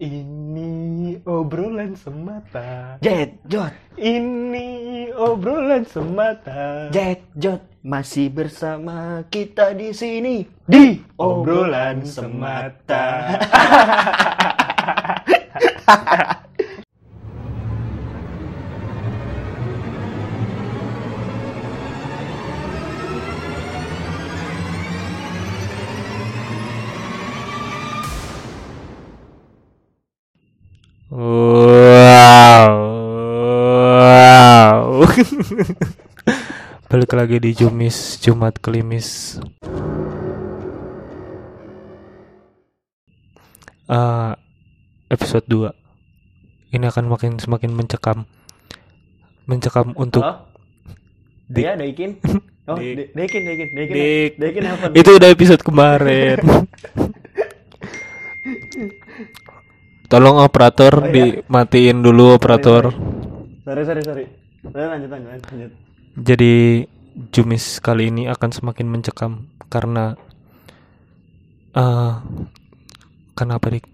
Ini obrolan semata. Jet Jot, Ini obrolan semata. Jet Jot masih bersama kita di sini. Di obrolan semata. Wow. lagi di Jumis Jumat Kelimis. Eh, episode 2 Ini akan makin semakin mencekam. Mencekam untuk Halo? Dik. Iya, Daikin. Oh, Dik. Daikin, Daikin, Daikin. Dik. Daikin apa? Itu udah episode kemarin. Tolong operator Oh, iya. dimatiin dulu operator. Sorry, sorry, sorry. Lanjut, lanjut, lanjut, lanjut. Jadi Jumis kali ini akan semakin mencekam karena eh kenapa dik?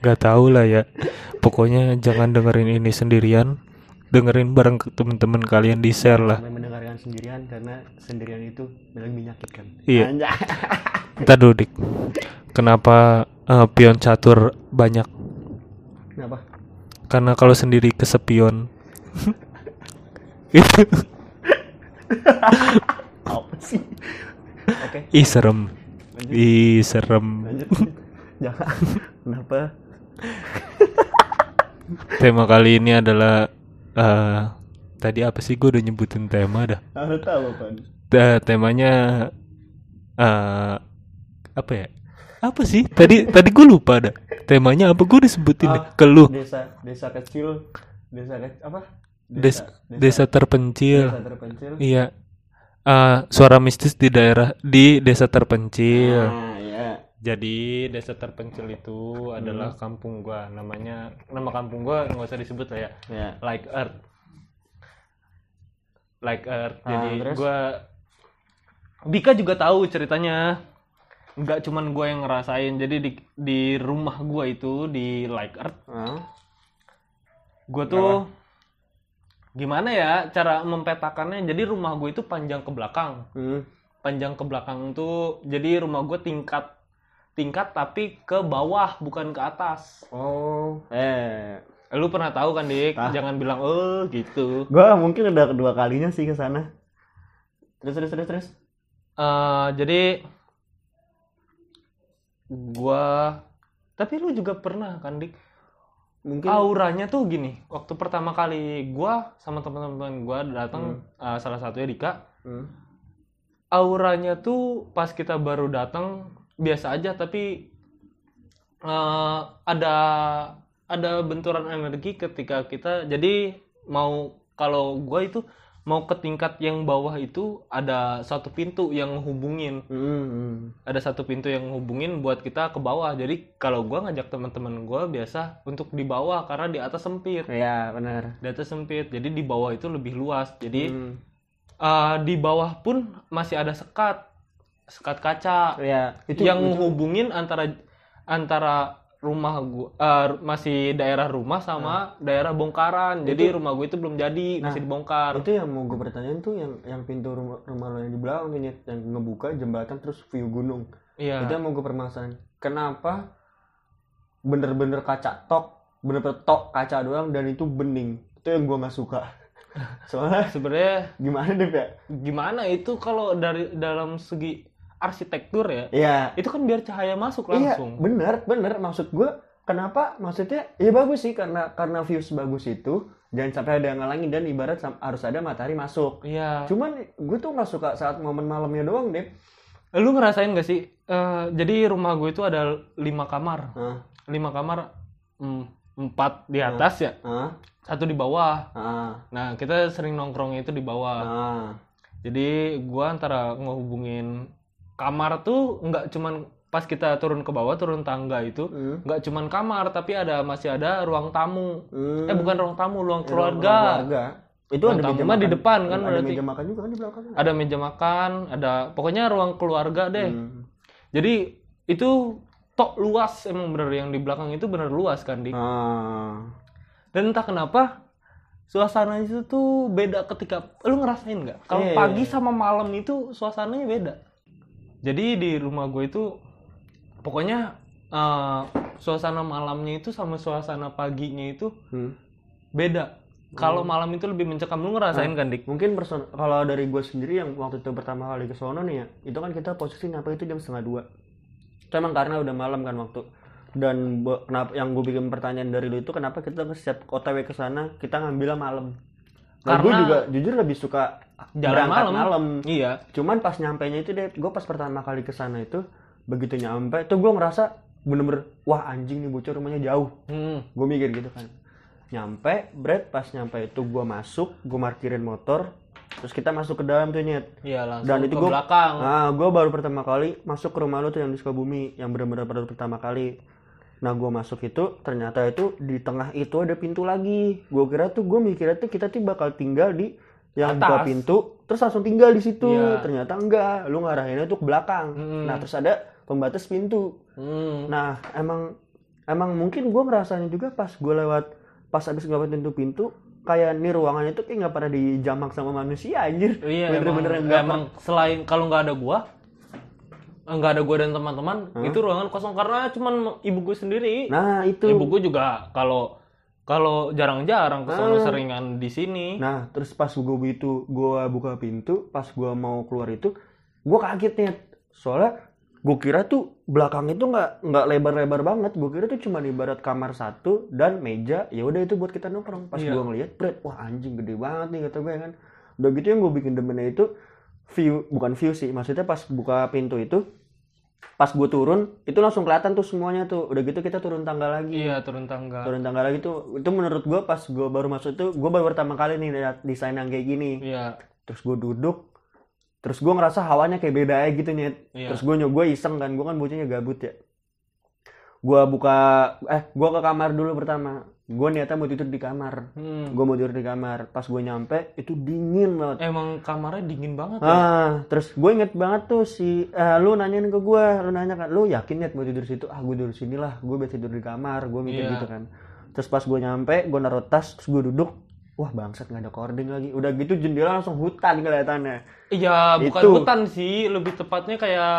Gak tahu lah ya. Pokoknya jangan dengerin ini sendirian. Dengerin bareng ke teman-teman kalian di share lah. Mendengarkan sendirian karena sendirian itu lebih menyakitkan. Iya. Kita dulu dik. Kenapa eh, pion catur banyak? Kenapa? Karena kalau sendiri kesepion. Itu Apa sih? Oke, ih serem. lanjut. Ih serem. Lanjut. Jangan. Kenapa? Tema kali ini adalah eh tadi apa sih gue udah nyebutin tema dah. Aku tahu. Dah, temanya eh apa ya? Apa sih? Tadi tadi gue lupa dah. Temanya apa? Gue disebutin Ah, ke lu. Desa, desa kecil, desa kecil apa? Desa, desa terpencil. desa terpencil. Iya. Eh, suara mistis di daerah di desa terpencil. Ah, ya. Jadi desa terpencil itu adalah kampung gua. Namanya nama kampung gua nggak usah disebut lah ya. Ya. Like Earth. Like Earth. Ah, Jadi terus? gua Dika juga tahu ceritanya. Nggak cuman gua yang ngerasain. Jadi di di rumah gua itu di Like Earth, Ah. gua tuh gimana ya cara mempetakannya? Jadi rumah gue itu panjang ke belakang. Hmm. Panjang ke belakang tuh jadi rumah gue tingkat tingkat tapi ke bawah bukan ke atas. Oh. Eh. Lu pernah tahu kan, Dik? Ah. Jangan bilang oh gitu. Gua mungkin udah kedua kalinya sih ke sana. Terus terus terus terus. Eh, jadi gua tapi lu juga pernah kan, Dik? Mungkin Auranya tuh gini, waktu pertama kali gua sama teman-teman gua datang eh, salah satunya Dika, Hmm. auranya tuh pas kita baru datang biasa aja tapi eh, ada ada benturan energi ketika kita jadi mau kalau gua itu mau ke tingkat yang bawah itu ada satu pintu yang hubungin. Hmm, hmm. ada satu pintu yang hubungin buat kita ke bawah. Jadi kalau gua ngajak teman-teman gua biasa untuk di bawah karena di atas sempit. Iya, benar. di atas sempit. Jadi di bawah itu lebih luas. Jadi Hmm. eh, di bawah pun masih ada sekat. Sekat kaca. Iya, itu yang itu- hubungin antara antara rumah gua eh, masih daerah rumah sama daerah bongkaran jadi rumah gue itu belum jadi Nah, masih dibongkar itu yang mau gue pertanyain tuh yang yang pintu rumah rumah lo yang di belakang ini yang ngebuka jembatan terus view gunung. iya Itu yang mau gue permasalahin. Kenapa bener-bener kaca tok, bener-bener tok kaca doang dan itu bening. Itu yang gue nggak suka. Soalnya sebenarnya gimana deh ya? gimana itu kalau dari dalam segi arsitektur ya Iya. itu kan biar cahaya masuk Iya, langsung bener, bener. Maksud gue, kenapa? Maksudnya, ya bagus sih karena karena view sebagus itu, jangan sampai ada yang ngalangin dan ibarat harus ada matahari masuk. iya Cuman gue tuh nggak suka saat momen malamnya doang deh. lu ngerasain gak sih Eh, jadi rumah gue itu ada lima kamar Ah, lima kamar mm, empat di atas ya ah, satu di bawah ah, nah kita sering nongkrongnya itu di bawah ah. jadi gua antara ngehubungin kamar tuh nggak cuman pas kita turun ke bawah turun tangga itu Hmm. nggak cuman kamar tapi ada masih ada ruang tamu Hmm. eh bukan ruang tamu ruang keluarga ruang keluarga. Itu Ruang ada tamu meja mah di makan. depan kan ada berarti. meja makan juga kan di belakang. ada meja makan ada pokoknya ruang keluarga deh Hmm. jadi itu tok luas emang bener yang di belakang itu bener luas kan di Ah. dan entah kenapa suasana itu tuh beda ketika lu ngerasain nggak kalau Iya, pagi iya. sama malam itu suasananya beda jadi di rumah gue itu pokoknya eh, suasana malamnya itu sama suasana paginya itu Hmm. beda kalau malam itu lebih mencekam lu ngerasain kan dik Mungkin person kalau dari gue sendiri yang waktu itu pertama kali ke sono nih ya, itu kan kita posisi nyampe itu jam setengah dua. Itu emang karena udah malam kan waktu. Dan kenapa yang gue bikin pertanyaan dari lu itu kenapa kita setiap OTW ke sana kita ngambilnya malam? Nah, gue Karena- juga jujur lebih suka Jalan malam. malam. iya Cuman pas nyampainya itu deh, gue pas pertama kali ke sana itu begitu nyampe, tuh gue ngerasa bener-bener wah anjing nih bocor rumahnya jauh. Hmm. gue mikir gitu kan nyampe bread pas nyampe itu gue masuk gue parkirin motor terus kita masuk ke dalam tuh nyet Iya langsung Dan itu ke gua- belakang. nah gue baru pertama kali masuk ke rumah lu tuh yang di Sukabumi yang benar-benar baru pertama kali nah gue masuk itu ternyata itu di tengah itu ada pintu lagi gue kira tuh gue mikirnya tuh kita tuh bakal tinggal di yang buka Atas. pintu terus langsung tinggal di situ Iya. ternyata enggak lu ngarahinnya tuh ke belakang Hmm. nah terus ada pembatas pintu Hmm. Nah, emang emang mungkin gue ngerasanya juga pas gue lewat pas abis ngelewatin pintu-pintu kayak nih ruangannya tuh kayak nggak pada dijamak sama manusia anjir. Iya emang, Bener-bener yang nggak emang selain kalau nggak ada gua nggak ada gua dan teman-teman itu ruangan kosong karena cuman ibu gue sendiri Nah, itu. ibu gue juga kalau kalau jarang-jarang ke sono Ah. seringan di sini Nah, terus pas gue begitu gue buka pintu, pas gue mau keluar itu, gue kaget nih. Soalnya gue kira tuh belakang itu nggak nggak lebar-lebar banget. Gue kira tuh cuma ibarat kamar satu dan meja. Ya udah itu buat kita nongkrong. Pas Iya. gue ngeliat, Bret, wah anjing gede banget nih kata gue kan. Udah gitu yang gue bikin demennya itu view bukan view sih, maksudnya pas buka pintu itu pas gue turun itu langsung kelihatan tuh semuanya tuh. Udah gitu kita turun tangga lagi. Iya turun tangga. Turun tangga lagi tuh itu menurut gue pas gue baru masuk tuh gue baru pertama kali nih lihat desain yang kayak gini. Iya. Terus gue duduk terus gue ngerasa hawanya kayak beda aja gitu nih Iya. terus gue nyoba iseng kan gue kan bocahnya gabut ya. Gue buka eh gue ke kamar dulu pertama gue niatnya mau tidur di kamar. Hmm. gue mau tidur di kamar. Pas gue nyampe itu dingin banget. Emang kamarnya dingin banget ya? Ah terus gue inget banget tuh si eh, lu nanyain ke gue lu nanya kan lu yakin net mau tidur situ? Ah gue tidur sini lah. Gue biasa tidur di kamar. Gue mikir Iya. gitu kan. Terus pas gue nyampe gue naruh tas terus gue duduk. Wah bangsat nggak ada kording lagi. Udah gitu jendela langsung hutan kelihatannya. Iya, bukan Itu. hutan sih, lebih tepatnya kayak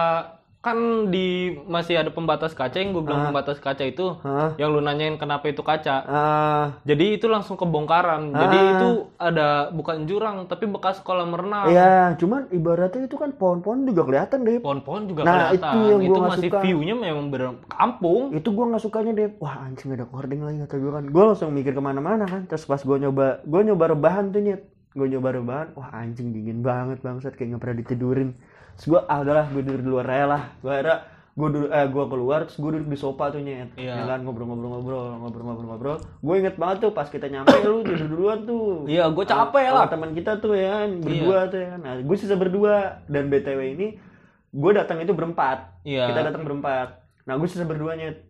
kan di masih ada pembatas kaca yang gue bilang Ah. pembatas kaca itu Hah? yang lu nanyain kenapa itu kaca. ah Jadi itu langsung kebongkaran. Jadi Ah. itu ada bukan jurang tapi bekas kolam renang. Iya, cuman ibaratnya itu kan pohon-pohon juga kelihatan deh. Pohon-pohon juga Nah, kelihatan. itu yang gua nggak masih suka. view-nya memang bener kampung. Itu gua nggak sukanya deh. Wah anjing ada kording lagi kata gue kan. Gue langsung mikir ke mana-mana kan. Terus pas gue nyoba, gue nyoba rebahan tuh nyet. Gue nyoba rebahan, wah anjing dingin banget bangsat kayak nggak pernah ditidurin. Terus gue ah udahlah gue duduk di luar aja lah. Gue ada gue duduk eh gue keluar terus gue duduk di sofa tuh nyet. Iya. Ya kan ngobrol-ngobrol-ngobrol, ngobrol-ngobrol-ngobrol. Gue inget banget tuh pas kita nyampe lu tidur duluan tuh. Iya, gue capek lah. teman kita tuh ya kan, berdua tuh ya kan. Nah, gue sisa berdua dan BTW ini gue datang itu berempat. Iya. Kita datang berempat. Nah, gue sisa berdua nyet.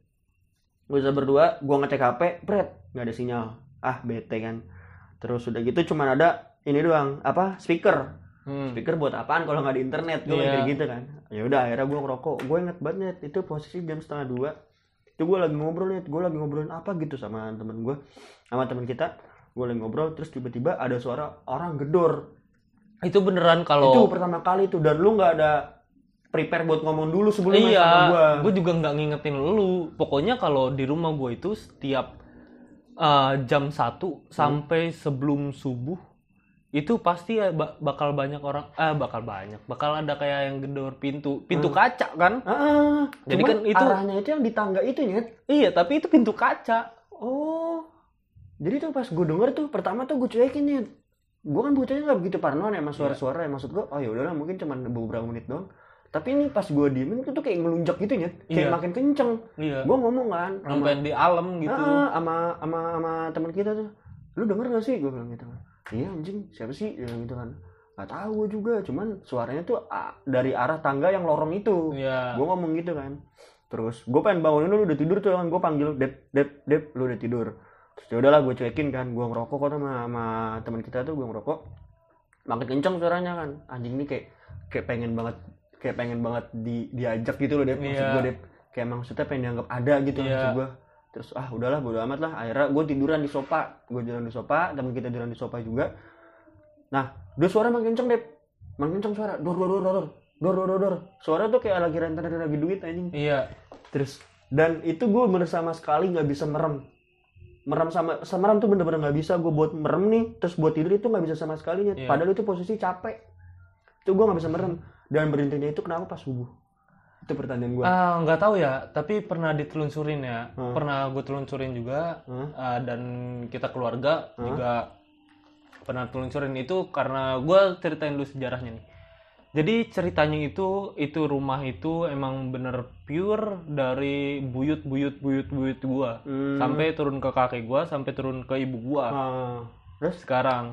Gue sisa berdua, gue ngecek HP, pret, nggak ada sinyal. Ah, bete kan. Terus udah gitu cuman ada ini doang, apa? Speaker. Hmm. Speaker buat apaan kalau nggak di internet? Gue mikir gitu kan. Ya udah, akhirnya gue ngerokok. Gue inget banget itu posisi jam setengah dua. Itu gue lagi ngobrol nih, gue lagi ngobrolin apa gitu sama temen gue, sama temen kita. Gue lagi ngobrol, terus tiba-tiba ada suara orang gedor. Itu beneran Itu kalau pertama kali tuh dan lu nggak ada prepare buat ngomong dulu sebelumnya Iya, sama gua. gue juga nggak ngingetin lu. Pokoknya kalau di rumah gue itu setiap uh, jam 1 sampai sebelum subuh itu pasti ya ba- bakal banyak orang, eh bakal banyak, bakal ada kayak yang gedor pintu, pintu kaca kan? Ah, Jadi cuman kan itu- arahnya itu yang di tangga itu nyet. Iya, tapi itu pintu kaca. Oh. Jadi tuh pas gue denger tuh pertama tuh gue cuekin nyet. Gue kan bocahnya nggak begitu parnoan ya sama suara-suara ya maksud gue. Oh ya udahlah mungkin cuma beberapa menit doang. Tapi ini pas gue diemin itu tuh kayak ngelunjak gitu nyet. Kayak Iya. makin kenceng. Iya. Gue ngomong kan Sampai di alam gitu. Ah, sama sama sama teman kita tuh. Lu denger gak sih? Gue bilang gitu kan. Iya anjing, siapa sih? Bilang gitu kan. Gak tahu gue juga, cuman suaranya tuh ah, dari arah tangga yang lorong itu. Iya. Gue ngomong gitu kan. Terus gue pengen bangunin lu udah tidur tuh kan. Gue panggil Dep, Dep, Dep, lu udah tidur. Terus ya udahlah gue cuekin kan. Gue ngerokok kok sama, sama teman kita tuh gue ngerokok. Makin kenceng suaranya kan. Anjing ini kayak kayak pengen banget kayak pengen banget di diajak gitu loh Dep. Maksud Iya. gue Dep. kayak maksudnya pengen dianggap ada gitu Iya. maksud gue terus ah udahlah bodo amat lah. Akhirnya gue tiduran di sofa. Gue tiduran di sofa teman kita tiduran di sofa juga. Nah dia suara makin kenceng deh makin kenceng suara. Dor dor dor dor dor. Dor dor dor suara tuh kayak lagi rentan lagi duit anjing. Iya. Terus dan itu gue bener sama sekali nggak bisa merem. Merem sama semerem tuh bener-bener nggak bisa. Gue buat merem nih terus buat tidur itu nggak bisa sama sekali iya. padahal itu posisi capek. Itu gue nggak bisa merem. Dan berhentinya itu kenapa pas subuh itu pertanyaan gue Ah, nggak tahu ya, tapi pernah ditelunsurin ya. Hmm. Pernah gue telunsurin juga Hah? ah, dan kita keluarga Hah? juga pernah telunsurin itu karena gue ceritain dulu sejarahnya nih. Jadi ceritanya itu itu rumah itu emang bener pure dari buyut buyut buyut buyut gua Hmm. sampai turun ke kakek gua sampai turun ke ibu gua Ah. terus sekarang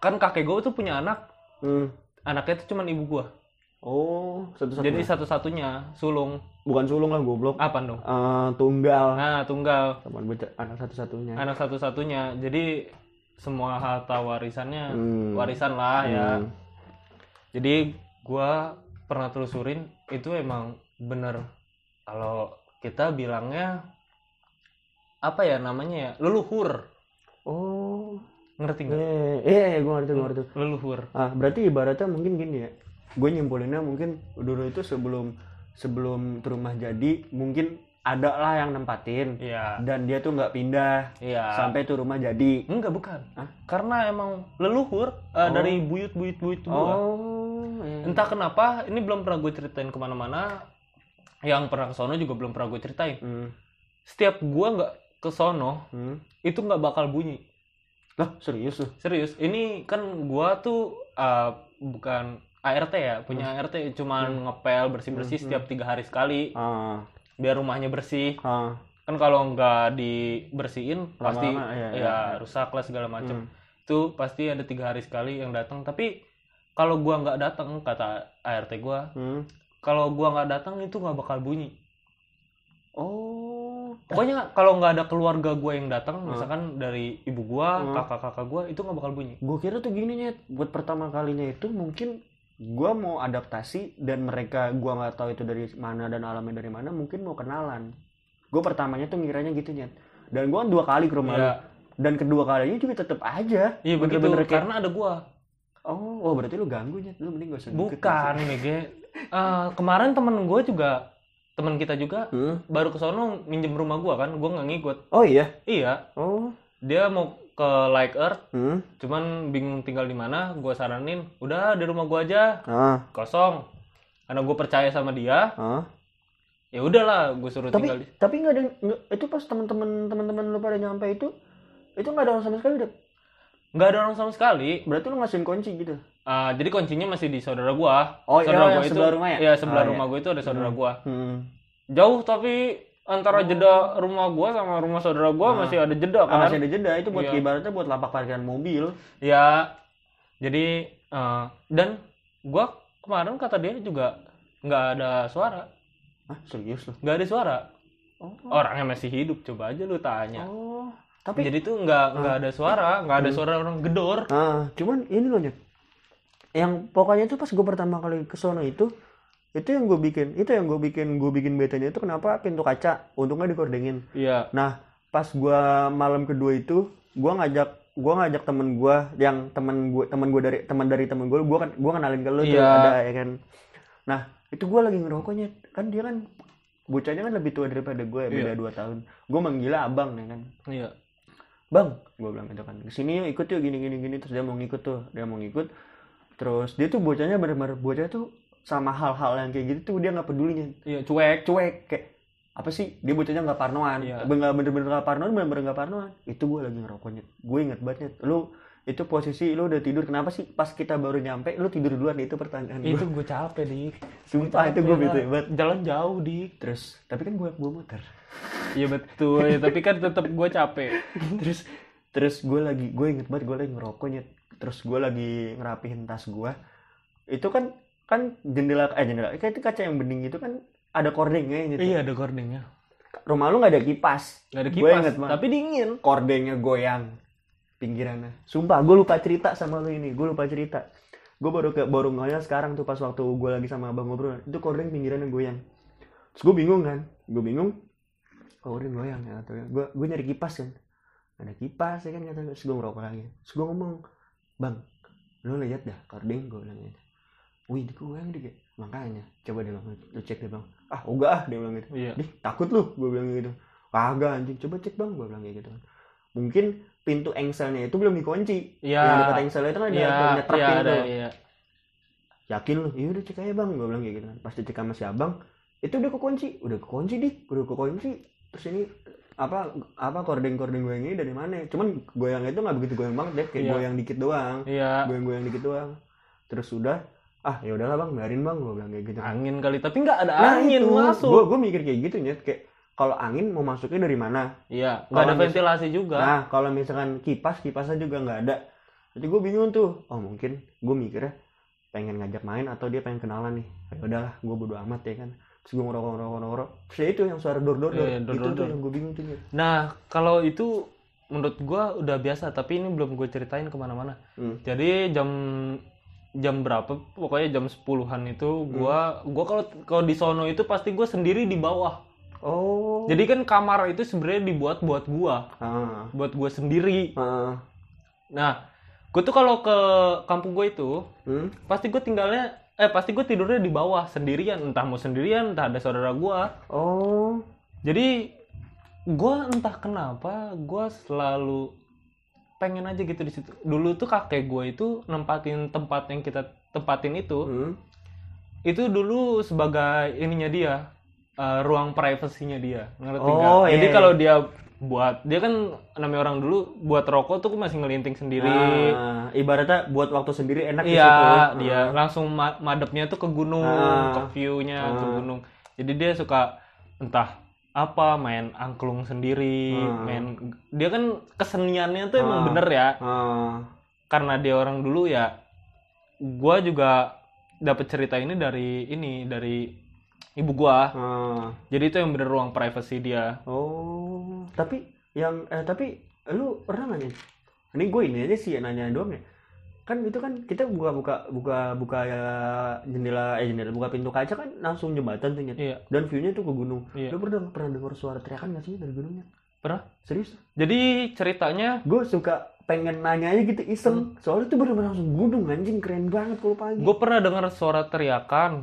kan kakek gua tuh punya anak hmm. anaknya tuh cuman ibu gua oh satu jadi satu-satunya sulung. Bukan sulung lah goblok. Apa dong? Eh, tunggal. Nah tunggal. Teman anak satu-satunya. Anak satu-satunya. Jadi semua harta warisannya Hmm. warisan lah ya. Hmm. jadi gua pernah telusurin itu emang bener. Kalau kita bilangnya apa ya namanya ya? Leluhur. Oh. Ngerti nggak? Eh eh, eh gue ngerti gue ngerti. Leluhur. Ah, berarti ibaratnya mungkin gini ya. Gue nyimpulinnya mungkin dulu itu sebelum sebelum tuh rumah jadi mungkin ada lah yang nempatin iya dan dia tuh nggak pindah iya sampai tuh rumah jadi. enggak bukan Hah? karena emang leluhur uh, Oh. dari buyut buyut buyut gua Oh, iya. entah kenapa ini belum pernah gue ceritain ke mana-mana yang pernah ke sono juga belum pernah gue ceritain Hmm, setiap gua nggak ke sono hmm. itu nggak bakal bunyi Lah, serius lu? serius ini kan gua tuh uh, bukan ART ya punya ART cuman ngepel bersih bersih Hmm, setiap tiga hari sekali Ah, biar rumahnya bersih ah. kan kalau nggak dibersihin pasti Lama-lama, iya, ya, iya, iya. rusak lah segala macam Hmm. itu pasti ada tiga hari sekali yang datang tapi kalau gua nggak datang kata ART gua Hmm. kalau gua nggak datang itu nggak bakal bunyi Oh, pokoknya kalau nggak ada keluarga gua yang datang Hmm. misalkan dari ibu gua Hmm. kakak-kakak gua itu nggak bakal bunyi gue kira tuh gini nyet buat pertama kalinya itu mungkin gue mau adaptasi dan mereka gue nggak tahu itu dari mana dan alamnya dari mana mungkin mau kenalan. Gue pertamanya tuh ngiranya gitu nyet dan gue kan dua kali ke rumah lu. Iya. dan kedua kalinya juga tetep aja. Iya begitu Bener-bener kayak- karena ada gua. Oh oh berarti lu ganggu nyet lu mending gak usah bukan Mege. Eh, kemarin temen gue juga teman kita juga Hmm? baru ke sono minjem rumah gua kan. Gua nggak ngikut. Oh iya? Iya. Oh. Dia mau ke Like Earth hmm? cuman bingung tinggal di mana gue saranin udah di rumah gua aja ah kosong karena gue percaya sama dia ah ya udahlah gue suruh tapi tinggal di tapi nggak ada nggak- itu pas teman-teman teman-teman lu pada nyampe itu itu nggak ada orang sama sekali Dep. nggak ada orang sama sekali berarti lu ngasihin kunci gitu Ah, jadi kuncinya masih di saudara gua Oh, iya, saudara yang gua itu sebelah rumah ya? iya sebelah Oh, iya. rumah gua itu ada saudara Hmm. gua hmm. jauh tapi antara jeda rumah gua sama rumah saudara gua Ah. masih ada jeda Ah, kan? masih ada jeda. Itu buat Iya. ibaratnya buat lapak parkiran mobil. Ya jadi eh, dan gua kemarin kata dia juga nggak ada suara. Ah serius loh nggak ada suara. Oh. Orangnya masih hidup coba aja lu tanya. Oh. Tapi jadi tuh nggak nggak ada suara nggak ada Hmm. suara orang gedor. Ah cuman ini loh Nyet. yang pokoknya itu pas gue pertama kali ke sono itu itu yang gue bikin itu yang gue bikin gue bikin betanya itu kenapa pintu kaca untungnya dikordengin. Iya. Nah pas gue malam kedua itu gue ngajak gue ngajak temen gue yang temen gue temen gue dari teman dari temen gue gue kan gue kenalin ke lu tuh Iya. ada ya kan. Nah itu gue lagi ngerokoknya kan dia kan bocahnya kan lebih tua daripada gue ya, beda Iya. dua tahun. Gue manggilnya abang ya kan. Iya. Bang gue bilang gitu kan ke sini yuk ikut yuk gini gini gini. Terus dia mau ngikut tuh dia mau ngikut. Terus dia tuh bocahnya bener-bener bocah tuh sama hal-hal yang kayak gitu tuh dia nggak pedulinya. Iya cuek. Cuek kayak apa sih? Dia bocahnya nggak parnoan. Iya. nggak bener-bener nggak parnoan bener-bener nggak parnoan. Itu gue lagi ngerokoknya. Gue inget banget Nyet. lu itu posisi lu udah tidur. Kenapa sih pas kita baru nyampe lu tidur duluan? Itu pertanyaan itu gue capek dik. Sumpah itu gue bete banget. Jalan jauh dik. Terus tapi kan gue gue motor iya betul. Ya, tapi kan tetap gue capek. Terus terus gue lagi gue inget banget gue lagi ngerokoknya terus gue lagi ngerapihin tas gue itu kan kan jendela eh jendela kayak itu kaca yang bening itu kan ada kordengnya gitu iya ada gordengnya rumah lu nggak ada kipas. Nggak ada kipas inget banget. tapi dingin. Kordengnya goyang pinggirannya. Sumpah gue lupa cerita sama lu ini gue lupa cerita. Gue baru ke baru ngeliat sekarang tuh pas waktu gue lagi sama abang ngobrol itu kordeng pinggirannya goyang. Terus gue bingung kan gue bingung oh udah goyang ya atau gue gue nyari kipas kan. Ada kipas ya kan kata gue terus gue ngerokok lagi. Terus gue ngomong bang lu lihat dah karding gue bilang gitu wih di goyang dikit makanya coba dia bilang lu cek dia bang. Ah enggak ah dia bilang gitu. Iya. Dih, takut lu gue bilang gitu. Kagak anjing coba cek bang gue bilang kayak gitu. Mungkin pintu engselnya itu belum dikunci. Iya. yang dekat engsel itu kan ada Iya, ada iya, pintu ada, iya. yakin lu? Iya udah cek aja bang gue bilang kayak gitu kan. Pas dicek sama si abang itu udah kekunci. Udah kekunci dik. Udah kekunci. Terus ini apa apa kordeng kordeng goyang ini dari mana? Cuman goyangnya itu nggak begitu goyang banget deh kayak Iya. goyang dikit doang. Iya. goyang goyang dikit doang. Terus sudah ah ya udahlah bang biarin bang gue bilang kayak gitu Angin kali, tapi nggak ada nah angin itu masuk. gue gue mikir kayak gitu nyet kayak kalau angin mau masuknya dari mana Iya, nggak ada ventilasi juga. Nah, kalau misalkan kipas, kipasnya juga nggak ada. Jadi gue bingung tuh. Oh, mungkin gue mikirnya pengen ngajak main atau dia pengen kenalan nih. Ya udahlah, gue bodo amat ya kan. Terus gue ngerokok, ngerokok, ngerokok. Terus ya itu yang suara dor dor dor. Dor, itu dor, tuh yang gue bingung tuh. Nyet. Nah, kalau itu menurut gua udah biasa, tapi ini belum gue ceritain ke mana-mana. Hmm. Jadi jam jam berapa? Pokoknya jam 10-an itu gua gua kalau kalau di sono itu pasti gue sendiri di bawah. Oh. Jadi kan kamar itu sebenarnya dibuat buat gua, Ah. buat gua sendiri. Ah. Nah, gue tuh kalau ke kampung gue itu Hmm. pasti gue tinggalnya eh pasti gue tidurnya di bawah sendirian, entah mau sendirian, entah ada saudara gua. Oh. Jadi gua entah kenapa gua selalu pengen aja gitu di situ. Dulu tuh kakek gue itu nempatin tempat yang kita tempatin itu, Hmm. itu dulu sebagai ininya dia, eh, ruang privasinya dia, ngerti Oh, nggak? iya, Jadi iya. kalau dia buat, dia kan namanya orang dulu buat rokok tuh masih ngelinting sendiri. Ah, ibaratnya buat waktu sendiri enak di Iya, situ. dia Ah. langsung ma- madepnya tuh ke gunung, Ah. ke view-nya ke Ah. gunung. Jadi dia suka entah apa main angklung sendiri, Ah. main dia kan keseniannya tuh emang Ah. bener ya. Ah. Karena dia orang dulu ya. Gua juga dapat cerita ini dari ini dari ibu gua. Ah. Jadi itu yang bener ruang privasi dia. Oh, tapi yang eh tapi lu pernah nanya? Ini gue ini aja sih nanya doang ya. Kan itu kan kita buka buka buka buka ya, jendela eh jendela buka pintu kaca kan langsung jembatan tuh. Iya. Dan view-nya tuh ke gunung. Iya. Lu pernah pernah dengar suara teriakan gak sih dari gunungnya? Pernah. Serius? Jadi ceritanya Gue suka pengen nanya aja gitu iseng. Soalnya tuh bener-bener langsung gunung anjing keren banget kalau pagi. gue pernah dengar suara teriakan,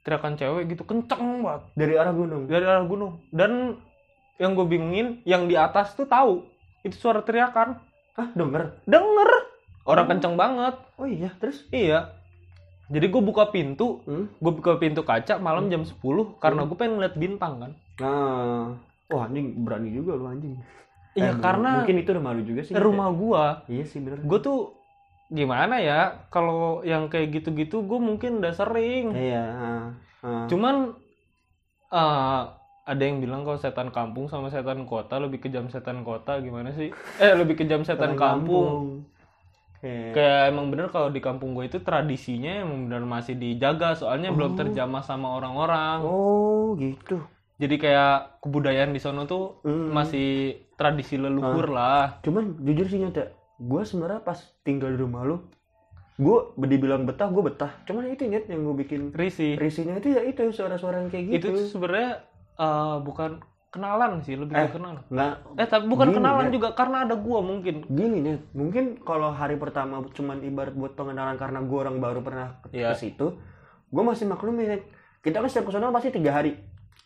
teriakan cewek gitu kenceng banget. dari arah gunung. dari arah gunung dan yang gue bingungin yang di atas tuh tahu itu suara teriakan Hah, denger? denger orang Oh. kenceng banget Oh iya, terus? iya jadi gue buka pintu Hmm? gue buka pintu kaca malam jam 10 karena gue pengen ngeliat bintang kan Nah, wah anjing berani juga lu anjing. iya Eh, karena mungkin itu rumah lu juga sih. Rumah gua ya? Iya sih bener. gue tuh gimana ya kalau yang kayak gitu-gitu gue mungkin udah sering Iya. ah, ah. cuman eh, ada yang bilang kalau setan kampung sama setan kota lebih kejam setan kota gimana sih eh lebih kejam setan Orang kampung Kayak, kayak emang bener kalau di kampung gue itu tradisinya emang bener masih dijaga soalnya belum Oh. terjamah sama orang-orang oh gitu. jadi kayak kebudayaan di sono tuh Hmm. masih tradisi leluhur lah Cuman jujur sih nyata, gue sebenarnya pas tinggal di rumah lu, gue dibilang betah, gue betah. Cuman itu nyet yang gue bikin risih risihnya itu ya itu suara-suara yang kayak itu gitu. tuh sebenarnya eh, bukan kenalan sih lebih Eh. ke kenalan Nggak eh tapi bukan Gini, kenalan Net. juga karena ada gua mungkin gini nih, mungkin kalau hari pertama cuman ibarat buat pengenalan karena gue orang baru pernah ke, Iya. ke situ, gue masih maklumin. Net. Kita kan setiap ke sana pasti tiga hari.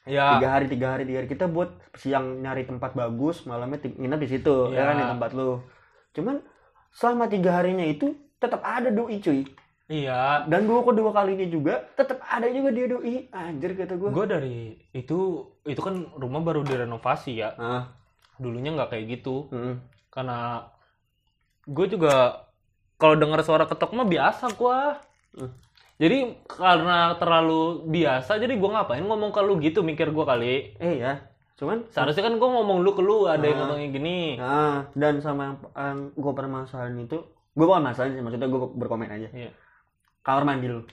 ya tiga hari tiga hari tiga hari kita buat siang nyari tempat bagus malamnya nginep di situ Iya. ya kan di tempat lu cuman selama tiga harinya itu tetap ada doi cuy iya. Dan dua kedua kalinya juga tetap ada juga dia doi. Anjir kata gue gua dari itu itu kan rumah baru direnovasi ya. Ah dulunya nggak kayak gitu. Mm. karena gue juga kalau dengar suara ketok mah biasa gua. Hmm. jadi karena terlalu biasa jadi gua ngapain ngomong ke lu gitu mikir gua kali. Eh ya cuman seharusnya kan gua ngomong lu ke lu ada yang Ah. ngomongin gini. Nah dan sama yang, yang gue permasalahan itu gue bukan masalah sih maksudnya gue berkomen aja. Iya. Kamar mandi lu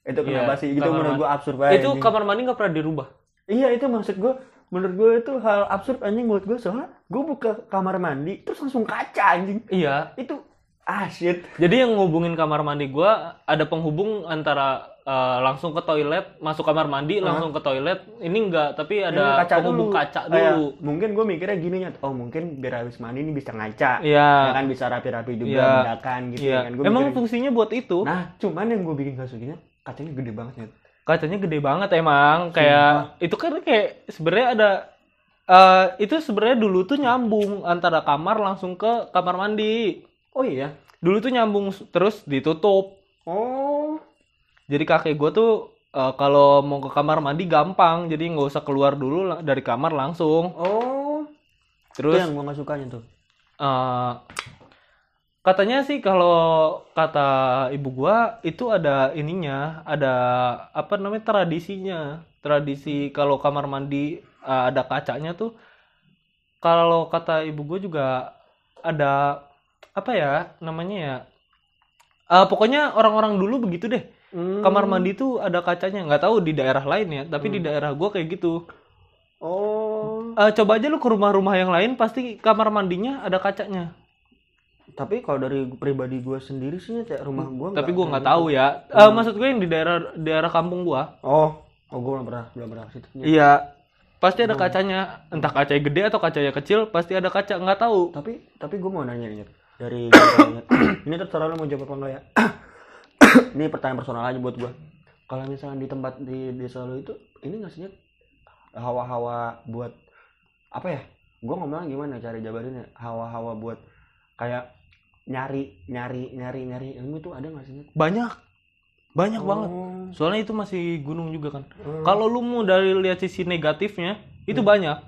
itu Iya, kenapa sih itu menurut gue absurd banget itu kamar mandi nggak pernah dirubah? Iya itu maksud gue menurut gue itu hal absurd anjing buat gue soalnya gue buka kamar mandi terus langsung kaca anjing. Iya. Itu ah shit Jadi yang ngubungin kamar mandi gua ada penghubung antara eh, langsung ke toilet, masuk kamar mandi, langsung ke toilet. Ini enggak, tapi ada Ini penghubung dulu. kaca Ah, ya. dulu. mungkin gue mikirnya gini ya oh mungkin biar habis mandi ini bisa ngaca Iya. ya kan bisa rapi-rapi juga Iya. bedakan gitu Iya. kan Gua Emang mikirnya- fungsinya buat itu. nah cuman yang gue bikin gak sukanya kacanya gede banget ya Kacanya gede banget emang. Kayak itu kan kayak sebenarnya ada eh, itu sebenarnya dulu tuh nyambung antara kamar langsung ke kamar mandi. Oh iya Dulu tuh nyambung terus ditutup. oh Jadi kakek gue tuh eh, kalau mau ke kamar mandi gampang, jadi nggak usah keluar dulu dari kamar langsung. oh Terus itu yang gue gak sukanya tuh eh, katanya sih kalau kata ibu gua itu ada ininya, ada apa namanya tradisinya. Tradisi kalau kamar mandi eh, ada kacanya tuh. Kalau kata ibu gua juga ada apa ya namanya ya? Eh, pokoknya orang-orang dulu begitu deh. Hmm. Kamar mandi tuh ada kacanya. Nggak tahu di daerah lain ya, tapi di daerah gua kayak gitu. oh Eh, coba aja lu ke rumah-rumah yang lain pasti kamar mandinya ada kacanya. tapi kalau dari pribadi gue sendiri sih ya rumah gue Hmm, tapi gua nggak tahu ya. Eh, maksud gue yang di daerah daerah kampung gua. oh oh gue belum pernah belum pernah situ Iya. Pasti ada kacanya. Entah kacanya gede atau kacanya kecil, pasti ada kaca. Nggak tahu. tapi tapi gue mau nanya nih Nyet. Dari ini terserah lu mau jawab apa enggak ya ini pertanyaan personal aja buat gue kalau misalnya di tempat di desa lu itu ini nggak sih Nyet, hawa-hawa buat apa ya gue ngomong gimana cari jabarinnya hawa-hawa buat kayak nyari nyari nyari nyari ilmu itu ada nggak sih? Banyak. Banyak banget. Oh. Soalnya itu masih gunung juga kan. Hmm. Kalau lu mau dari lihat sisi negatifnya, itu banyak.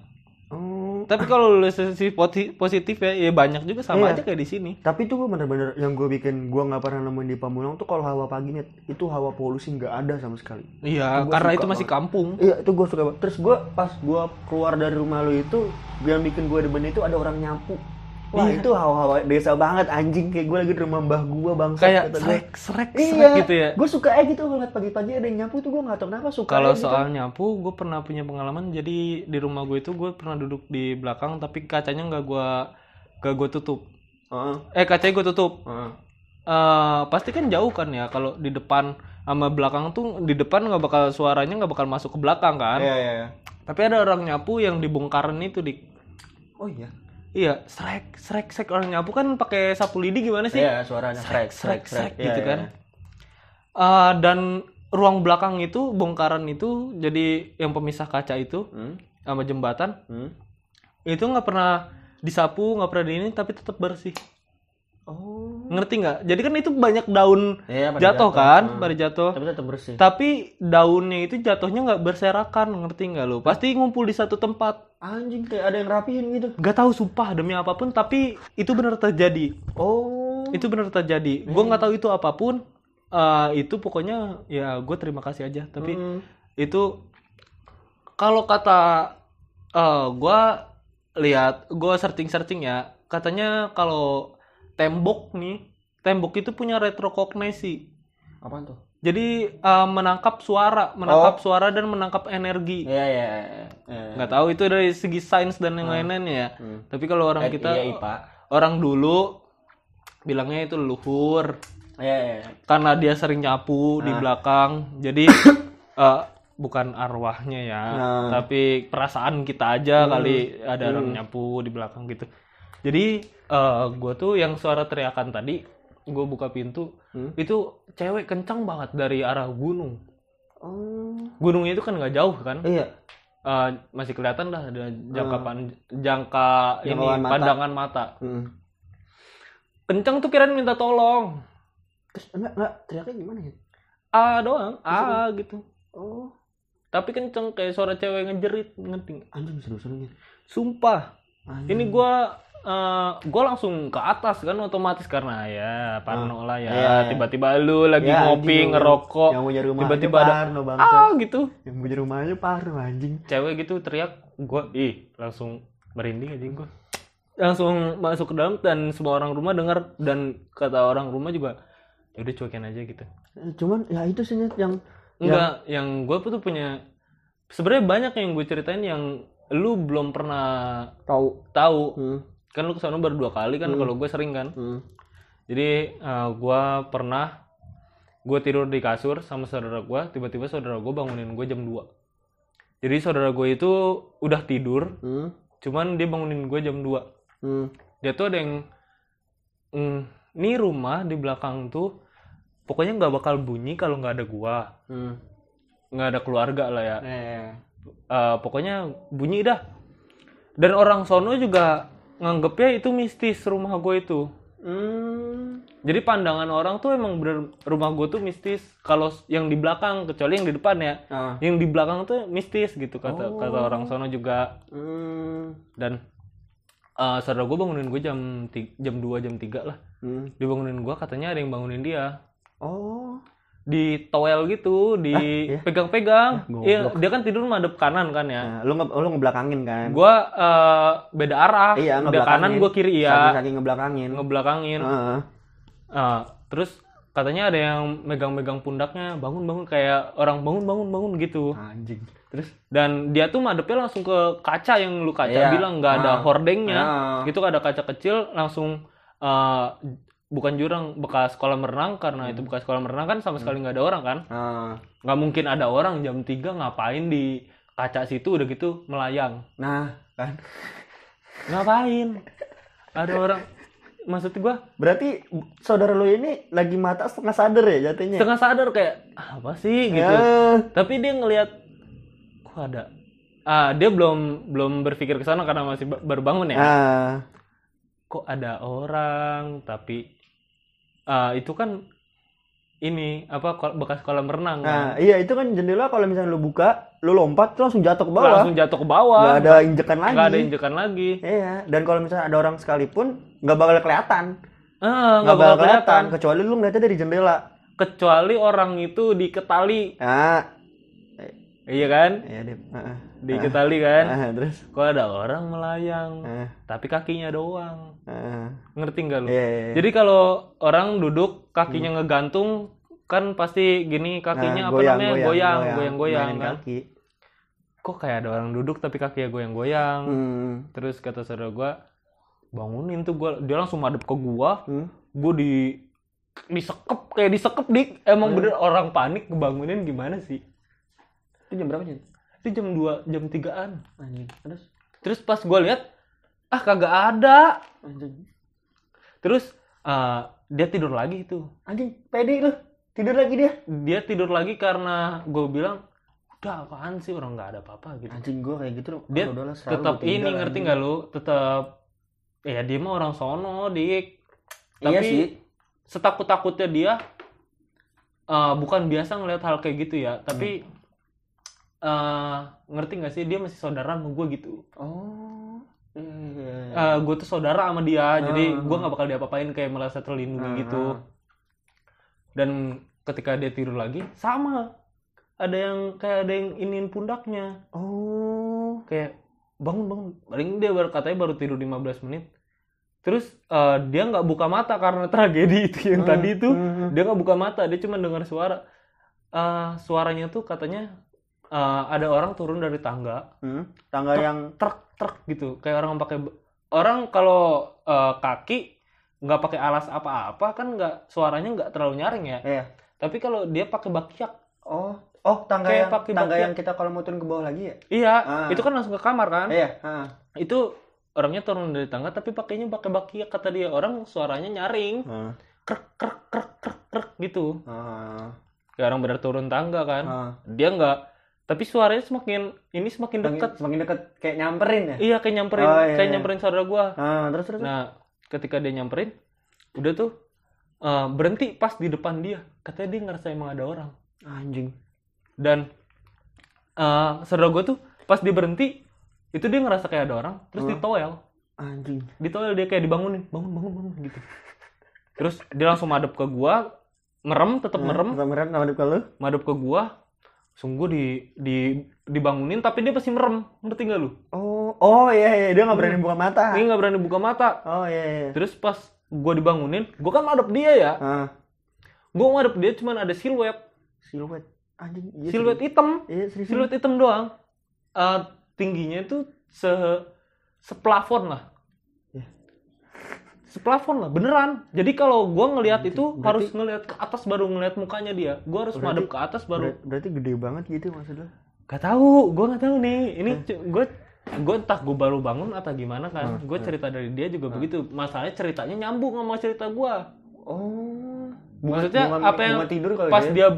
Tapi kalau lu sisi positif ya, ya banyak juga sama Iya. aja kayak di sini. Tapi tuh gue bener-bener yang gue bikin gue nggak pernah nemuin di Pamulang tuh kalau hawa paginya itu hawa polusi nggak ada sama sekali. Iya, Itu karena itu masih banget. kampung. Iya itu gue suka banget. Terus gue pas gue keluar dari rumah lu itu yang bikin gue demen itu ada orang nyapu. Wah Iya. itu hawa-hawa desa banget anjing kayak gue lagi di rumah mbah gue bangsa. Kayak srek, srek, srek Iya gitu ya. Gue suka aja gitu ngeliat pagi-pagi ada yang nyapu tuh gue nggak tahu kenapa suka. Kalau gitu. soal nyapu, gue pernah punya pengalaman. Jadi di rumah gue itu gue pernah duduk di belakang, tapi kacanya nggak gue gak gue tutup. Heeh, Eh kacanya gue tutup. heeh. Eh pasti kan jauh kan ya. Kalau di depan sama belakang tuh di depan nggak bakal suaranya nggak bakal masuk ke belakang kan. Iya iya iya. Tapi ada orang nyapu yang dibongkaran itu di. Oh iya. Iya, srek, srek, srek orang nyapu kan pakai sapu lidi gimana sih? Iya suaranya srek, srek, srek, gitu iya, kan. iya. Eh, dan ruang belakang itu bongkaran itu jadi yang pemisah kaca itu Hmm, sama jembatan hmm. itu nggak pernah disapu nggak pernah di ini tapi tetap bersih Oh. ngerti nggak jadi kan itu banyak daun pada jatuh kan Hmm. pada jatuh Tapi tetap bersih. tapi daunnya itu jatuhnya nggak berserakan ngerti nggak lo pasti ngumpul di satu tempat Anjing kayak ada yang rapihin gitu. nggak tahu sumpah demi apa pun tapi itu benar terjadi Oh. itu benar terjadi gue nggak tahu itu apa pun Eh, itu pokoknya ya gue terima kasih aja tapi Hmm. itu kalau kata eh gua lihat gua searching searching ya katanya kalau tembok nih tembok itu punya retrokognisi Apaan tuh? jadi eh, menangkap suara menangkap suara dan menangkap energi Iya iya. iya. Eh. nggak tahu itu dari segi sains dan yang lain-lain ya Hmm. tapi kalau orang Eh, kita iya, IPA. orang dulu bilangnya itu leluhur Iya iya. iya. karena dia sering nyapu Ah. di belakang jadi eh, bukan arwahnya ya Nah. tapi perasaan kita aja Hmm. kali ada orang nyapu di belakang gitu jadi eh gue tuh yang suara teriakan tadi gue buka pintu Hmm. itu cewek kencang banget dari arah gunung Oh. gunungnya itu kan nggak jauh kan Iya. Eh, masih kelihatan lah ada jangka pan- jangka ini mata. pandangan mata Hmm. kencang tuh kirain minta tolong Terus enggak enggak teriaknya gimana ya? ah doang ah gitu Oh. tapi kenceng kayak suara cewek ngejerit ngerti nggak? Anjing seru-serunya. sumpah Anjing. ini gua eh, gua langsung ke atas kan otomatis karena ya parno lah ya Iya, iya. tiba-tiba lu lagi Ya, ngopi anjing, yang- ngerokok Yang punya rumah tiba-tiba ada Parno bangsa. ah gitu Yang punya rumahnya Parno anjing. cewek gitu teriak gua ih langsung merinding aja gua langsung masuk ke dalam dan semua orang rumah dengar dan kata orang rumah juga ya udah cuekin aja gitu Eh, Cuman ya itu sih yang enggak yang gue tuh punya sebenarnya banyak yang gue ceritain yang lu belum pernah tahu. tahu Hmm. Kan lu ke sana baru dua kali kan kalau gue sering kan Hmm. Jadi eh, gua pernah gue tidur di kasur sama saudara gua, tiba-tiba saudara gua bangunin gue jam 2. Jadi saudara gue itu udah tidur, Hmm. cuman dia bangunin gue jam 2. Hmm. Dia tuh ada yang mm, nih rumah di belakang tuh pokoknya nggak bakal bunyi kalau nggak ada gua, Hmm. nggak ada keluarga lah ya. Eh. Eh, pokoknya bunyi dah. Dan orang sono juga nganggepnya itu mistis rumah gue itu. Hmm. Jadi pandangan orang tuh emang bener rumah gue tuh mistis. Kalau yang di belakang kecuali yang di depan ya, Ah. yang di belakang tuh mistis gitu kata Oh. kata orang sono juga. Hmm. Dan eh saudara gue bangunin gue jam jam 2 jam 3 lah. Hmm. Dibangunin gue katanya ada yang bangunin dia. Oh. Di towel gitu, di iya? pegang-pegang. Ah, Iya, goblok. dia kan tidur madep kanan kan ya. Nah, lu nge lu ngebelakangin kan? Gua eh, beda arah. Iya, dia ngebelakangin. kanan gua kiri ya. saking ngebelakangin. Ngebelakangin. Heeh. Ah, terus katanya ada yang megang-megang pundaknya, bangun-bangun kayak orang bangun-bangun bangun gitu. Anjing. Terus dan dia tuh madepnya langsung ke kaca yang lu kaca Iya. bilang nggak ada Ah. hordengnya. Ah. Gitu ada kaca kecil langsung eh, bukan jurang bekas kolam renang karena itu bekas kolam renang kan sama sekali nggak ada orang kan. Nah, Nggak mungkin ada orang jam 3 ngapain di kaca situ udah gitu melayang. nah kan. Ngapain? Ada orang maksud gua Berarti saudara lu ini lagi mata setengah sadar ya jatuhnya? setengah sadar kayak apa sih gitu. Ya. Tapi dia ngelihat kok ada ah dia belum belum berpikir ke sana karena masih ba- baru bangun ya. Ah. Kok ada orang tapi ah itu kan ini apa bekas kolam renang Nah, kan. iya itu kan jendela kalau misalnya lu buka, lu lompat tuh langsung jatuh ke bawah. Langsung jatuh ke bawah. Nggak ada injekan lagi. Nggak ada injekan lagi. Iya, dan kalau misalnya ada orang sekalipun nggak bakal kelihatan. Ah, Nggak bakal kelihatan kecuali lu ngeliatnya dari jendela. Kecuali orang itu diketali. Ah, Iya kan? iya deh. Heeh. Diketali kan. Ah, terus. Kok ada orang melayang, Ah, tapi kakinya doang. ah. Ngerti nggak lu? Iya, iya, iya. Jadi kalau orang duduk kakinya ngegantung kan pasti gini kakinya Nah, apa namanya goyang, goyang, goyang, mainin kan. kaki. Kok kayak ada orang duduk tapi kakinya goyang-goyang. Hmm. Terus kata saudara gua bangunin tuh gua dia langsung madep ke gua. Hmm. Gua di disekep kayak disekep dik. Emang Hmm. bener orang panik ngebangunin gimana sih? Itu jam berapa sih? Itu jam 2, jam 3-an. Anjing. Terus Terus pas gua lihat ah kagak ada. anjing. Terus eh, dia tidur lagi itu. Anjing, pede lu. Tidur lagi dia. Dia tidur lagi karena gue bilang udah apaan sih orang nggak ada apa-apa gitu. Anjing gua kayak gitu. Dia udahlah, selalu tetap ini ngerti nggak lu tetap ya dia mah orang sono dik Iya tapi sih. setakut takutnya dia eh, bukan biasa ngelihat hal kayak gitu ya tapi Hmm. Eh, ngerti nggak sih dia masih saudara sama gue gitu Oh. Iya. Eh gue tuh saudara sama dia jadi Ah. gue nggak bakal diapa-apain kayak merasa terlindungi Ah, gitu ah. dan ketika dia tidur lagi sama ada yang kayak ada yang iniin pundaknya Oh. kayak bangun bangun paling dia baru katanya baru tidur 15 menit terus eh, dia nggak buka mata karena tragedi itu yang Hmm, tadi itu hmm. dia nggak buka mata dia cuma dengar suara Eh, suaranya tuh katanya eh, ada orang turun dari tangga Hmm. Tangga yang truk truk gitu kayak orang pakai orang kalau eh, kaki nggak pakai alas apa-apa kan nggak suaranya nggak terlalu nyaring ya Iya. tapi kalau dia pakai bakiak Oh. Oh, tangga Kayak yang pakai tangga bakiak. yang kita kalau mau turun ke bawah lagi ya? iya Ah. itu kan langsung ke kamar kan Iya, ah. itu orangnya turun dari tangga tapi pakainya pakai bakiak kata dia orang suaranya nyaring Ah. krek krek krek krek krek gitu Ah. kayak orang benar turun tangga kan Ah. dia nggak tapi suaranya semakin ini semakin dekat semakin dekat kayak nyamperin ya? iya kayak nyamperin Oh, iya, kayak iya. nyamperin saudara gua Ah, terus terus. nah ketika dia nyamperin udah tuh eh, berhenti pas di depan dia katanya dia ngerasa emang ada orang Anjing. dan eh saudara gua tuh pas dia berhenti itu dia ngerasa kayak ada orang terus Hmm. ditoel Anjing. di toilet dia kayak dibangunin bangun bangun bangun gitu terus dia langsung madep ke gua merem tetap merem Merem merem sama kalau madep ke gua sungguh di di dibangunin tapi dia masih merem ngerti gak lu Oh, oh iya iya dia nggak berani buka mata. ini nggak berani buka mata Oh iya iya. terus pas gua dibangunin gua kan madep dia ya Ah, gua madep dia cuman ada siluet siluet. Anjing. Iya, siluet serius. hitam Iya, serius. siluet hitam doang Eh, tingginya itu se seplafon lah seplafon lah beneran jadi kalau gua ngelihat itu berarti- harus ngelihat ke atas baru ngelihat mukanya dia gua harus Berarti- madep ke atas baru Ber- berarti gede banget gitu maksudnya Gak tahu, gue gak tahu nih. Ini gue gue entah gue baru bangun atau gimana kan. Hmm, Gue cerita dari dia juga begitu. Masalahnya ceritanya nyambung sama cerita gue. oh Maksudnya bunga- apa yang bunga tidur kali pas dia dia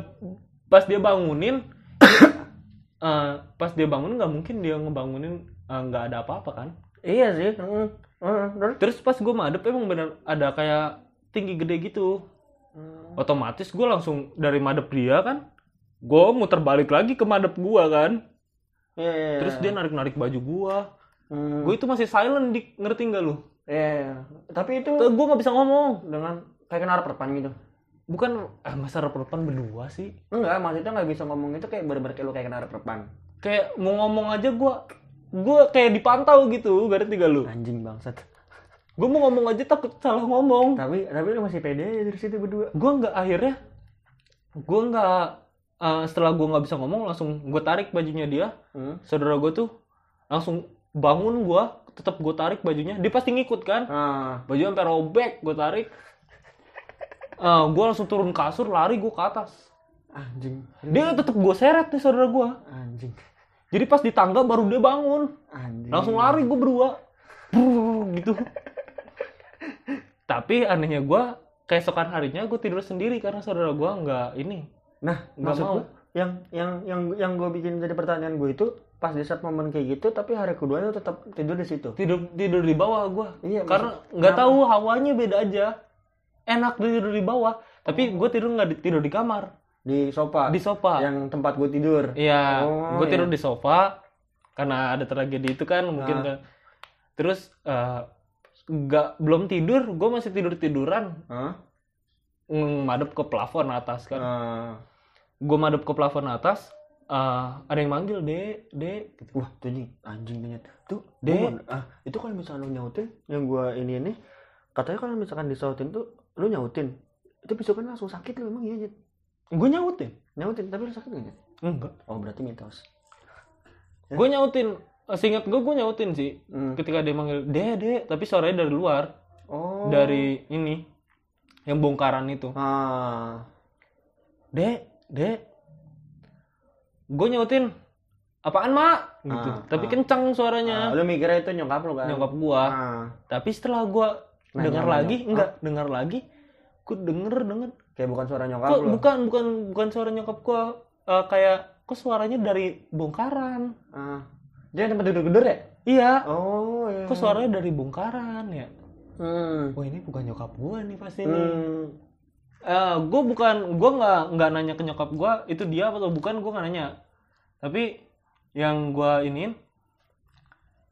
pas dia bangunin, eh, pas dia bangun nggak mungkin dia ngebangunin eh, nggak ada apa-apa kan. iya sih heeh. Terus Terus pas gue madep emang bener ada kayak tinggi gede gitu. Otomatis gue langsung dari madep dia kan, gue muter balik lagi ke madep gue kan. iya iya, iya. Terus dia narik-narik baju gue. Hmm, Gue itu masih silent dik, ngerti nggak lu? iya, iya. tapi itu Gue nggak bisa ngomong. dengan kayak kena perpan gitu Bukan, ah masa reperpan berdua sih? enggak maksudnya nggak bisa ngomong itu kayak bener-bener kayak lu kayak kena perpan Kayak mau ngomong aja gue, gue kayak dipantau gitu, ngerti gak lu? anjing bangsat Gue mau ngomong aja takut salah ngomong. tapi tapi lu masih pede aja dari situ berdua Gue nggak akhirnya, gue nggak eh, setelah gue nggak bisa ngomong langsung gue tarik bajunya dia. hmm. Saudara gue tuh langsung bangun gue, tetap gue tarik bajunya. Dia pasti ngikut kan? ah Baju sampai robek, gue tarik. Eh gue langsung turun kasur, lari gue ke atas. anjing Dia tetap gue seret nih saudara gue. anjing Jadi pas di tangga baru dia bangun. anjing Langsung lari gue berdua. Brrr, gitu. Tapi anehnya gue, keesokan harinya gue tidur sendiri karena saudara gue nggak ini. nah Nggak maksud mau. yang yang yang yang gue bikin jadi pertanyaan gue itu pas di saat momen kayak gitu tapi hari kedua itu tetap tidur di situ Tidur tidur di bawah gue. Iya, karena nggak tahu hawanya beda aja. Enak tidur di bawah. Tapi gue tidur nggak tidur di kamar, di sofa di sofa. yang tempat gue tidur Iya, Oh, gue tidur iya. di sofa karena ada tragedi itu kan mungkin Ah. kan. Terus eh, nggak belum tidur, gue masih tidur tiduran Hah? madep ke plafon atas kan. Ah. Gue madep ke plafon atas, eh, ada yang manggil dek, dek. Gitu. wah tuh nih anjing nih Nyet. tuh Dek. mau- ah itu kalau misalnya lu nyautin yang gue ini ini katanya kalau misalkan disautin tuh lu nyautin itu besok kan langsung sakit lu emang iya Nyet? Gue nyautin? nyautin tapi lu sakit Nyet? Enggak. oh berarti mitos Gue nyautin. Seingat gue, gue nyautin sih. Hmm. Ketika dia manggil dek, tapi suaranya dari luar, oh dari ini, yang bongkaran itu. ah Dek, dek. Gue nyautin, apaan mak? Gitu. Ah, Tapi ah. kencang Ah, suaranya. lu mikirnya itu nyokap lu kan Nyokap gua. ah. Tapi setelah gue Nanya dengar lagi, enggak, dengar lagi, gue denger, denger. Kayak bukan suara nyokap Kok bukan, bukan, bukan suara nyokap gue. Eh, kayak, kok suaranya dari bongkaran? ah. dia tempat duduk gedor ya Iya. oh iya Kok suaranya dari bongkaran ya? hmm. Wah ini bukan nyokap gue nih pasti nih. Hmm. gue bukan gue nggak nggak nanya ke nyokap gue itu dia atau bukan gue nggak nanya tapi yang gue iniin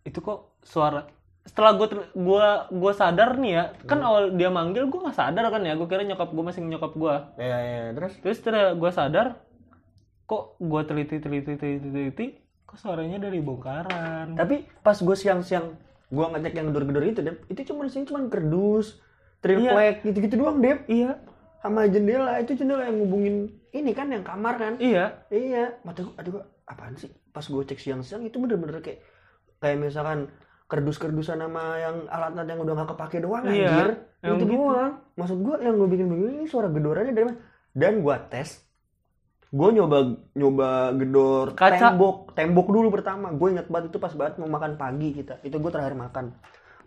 itu kok suara setelah gue gua gua sadar nih ya kan awal dia manggil gue nggak sadar kan ya gue kira nyokap gue masih nyokap gue Iya, iya. Terus? terus setelah gue sadar kok gue teliti teliti teliti teliti kok suaranya dari bongkaran Tapi pas gue siang-siang, gue ngecek yang gedor-gedor itu, Dep, itu cuma sini cuma kerdus, triplek, gitu-gitu doang, Dep. iya Sama jendela, itu jendela yang ngubungin ini kan, yang kamar kan. iya Iya. Mata gue, aduh, apaan sih? Pas gue cek siang-siang, itu bener-bener kayak, kayak misalkan kerdus-kerdusan sama yang alat-alat yang udah gak kepake doang, Iya, anjir. yang itu gitu. doang. Maksud gue, yang gue bikin begini, ini suara gedorannya dari mana? Dan gue tes, gue nyoba nyoba gedor Kaca. tembok tembok dulu pertama gue inget banget itu pas banget mau makan pagi kita itu gue terakhir makan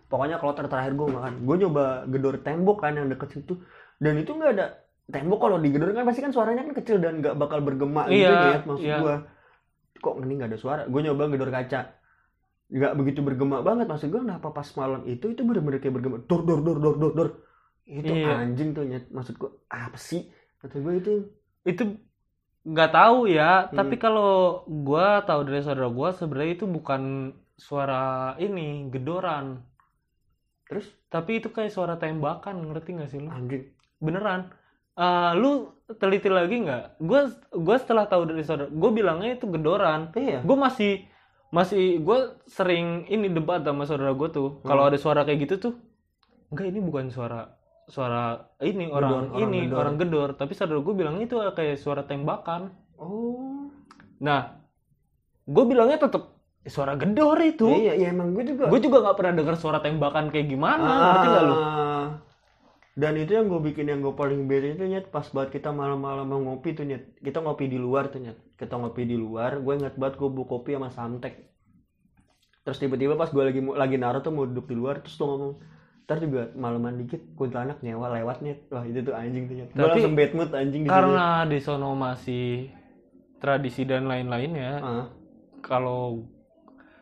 pokoknya kalau ter terakhir gue makan gue nyoba gedor tembok kan yang deket situ dan itu nggak ada tembok kalau digedor kan pasti kan suaranya kan kecil dan nggak bakal bergema gitu Iya, ya maksud iya. gue kok ini nggak ada suara gue nyoba gedor kaca nggak begitu bergema banget maksud gue kenapa pas malam itu itu bener-bener kayak bergema. Dor dor dor dor dor dor. Itu Iya. anjing tuh nyet maksud gue apa sih? Kata gue itu. Itu nggak tahu ya Hmm. tapi kalau gua tahu dari saudara gua sebenarnya itu bukan suara ini gedoran. Terus? Tapi itu kayak suara tembakan ngerti nggak sih lu? Anjing. Beneran. Eh, lu teliti lagi nggak? Gua gua setelah tahu dari saudara gua bilangnya itu gedoran. Iya. Gua masih masih gua sering ini debat sama saudara gua tuh Hmm. kalau ada suara kayak gitu tuh enggak ini bukan suara suara ini orang Gedor, orang ini gedor. orang gedor tapi saudara gua bilangnya itu kayak suara tembakan oh Nah, gue bilangnya tetap suara gedor itu. iya iya emang gue juga Gue juga nggak pernah dengar suara tembakan kayak gimana, ngerti nggak lu? Dan itu yang gue bikin yang gue paling beda itu nyet pas banget kita malam-malam mau ngopi tuh nyet kita ngopi di luar tuh nyet kita ngopi di luar gue inget banget gue buka kopi sama samtek terus tiba-tiba pas gue lagi lagi naruh tuh mau duduk di luar terus tuh ngomong ntar juga malaman dikit kuntilanak nyewa lewat nyet wah itu tuh anjing tuh nyet gue Tapi langsung bad mood anjing. Karena di sono masih tradisi dan lain-lainnya. Ah. Kalau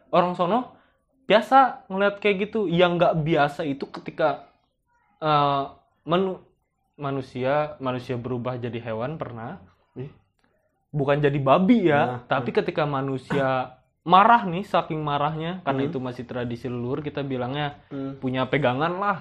orang sono biasa ngeliat kayak gitu. Yang nggak biasa itu ketika eh, manu- manusia manusia berubah jadi hewan pernah. Bukan jadi babi ya, Nah, tapi ketika manusia marah nih, saking marahnya, karena Hmm. itu masih tradisi leluhur, kita bilangnya Hmm. punya pegangan lah.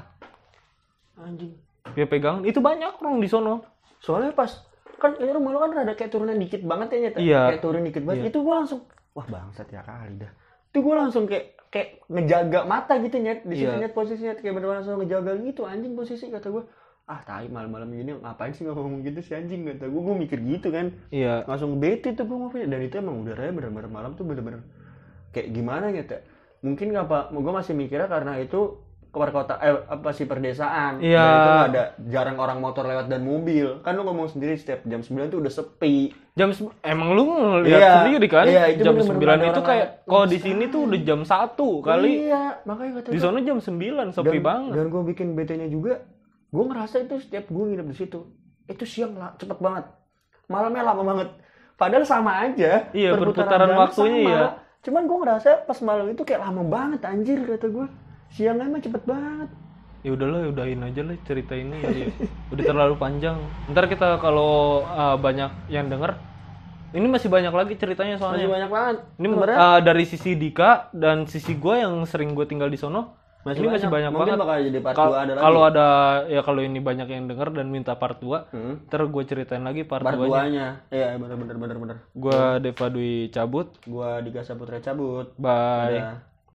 anjing Punya pegangan, itu banyak orang di sono. soalnya pas kan ini rumah lo kan rada kayak turunan dikit banget ya nyet Iya. kayak turun dikit banget Iya. itu gue langsung wah bangsat ya kali dah itu gue langsung kayak kayak ngejaga mata gitu nyet. Di situ Iya. nyet posisinya kayak bener-bener langsung ngejaga gitu anjing posisi kata gue ah tai malam-malam gini ngapain sih ngomong gitu si anjing kata gue gue mikir gitu kan. Iya, langsung bete tuh gue ngopi. Dan itu emang udaranya bener-bener malam tuh bener-bener kayak gimana gitu mungkin apa gue masih mikirnya karena itu keluar kota eh apa sih perdesaan. Iya. Itu nggak ada jarang orang motor lewat dan mobil. Kan lu ngomong sendiri setiap jam 9 tuh udah sepi. Jam emang lu ngeliat Iya, sendiri kan? Iya, itu jam bener-bener 9 ada itu kayak kalau di sini tuh udah jam 1 kali. Iya makanya kata di sana jam 9 sepi dan, banget. dan gue bikin bete nya juga gue ngerasa itu setiap gue nginep di situ itu siang lah cepet banget. Malamnya lama banget. Padahal sama aja Iya, perputaran jamnya waktunya sama. ya. cuman gue ngerasa pas malam itu kayak lama banget anjir kata gue siangnya mah cepet banget. Ya udahlah udahin aja lah cerita ini. Ya. udah terlalu panjang. Ntar kita kalau uh, banyak yang denger ini masih banyak lagi ceritanya masih soalnya banyak banget. Ini Sebenarnya uh, dari sisi Dika dan sisi gue yang sering gue tinggal di sono ini masih banyak. mungkin banget. bakal jadi part Kal- 2 ada kalau ada ya kalau ini banyak yang denger dan minta part 2 hmm. ntar gue ceritain lagi part, part 2 2 nya iya bener bener bener bener. Gue Deva Dwi cabut. Gue Dika Saputra cabut. Bye. Dadah.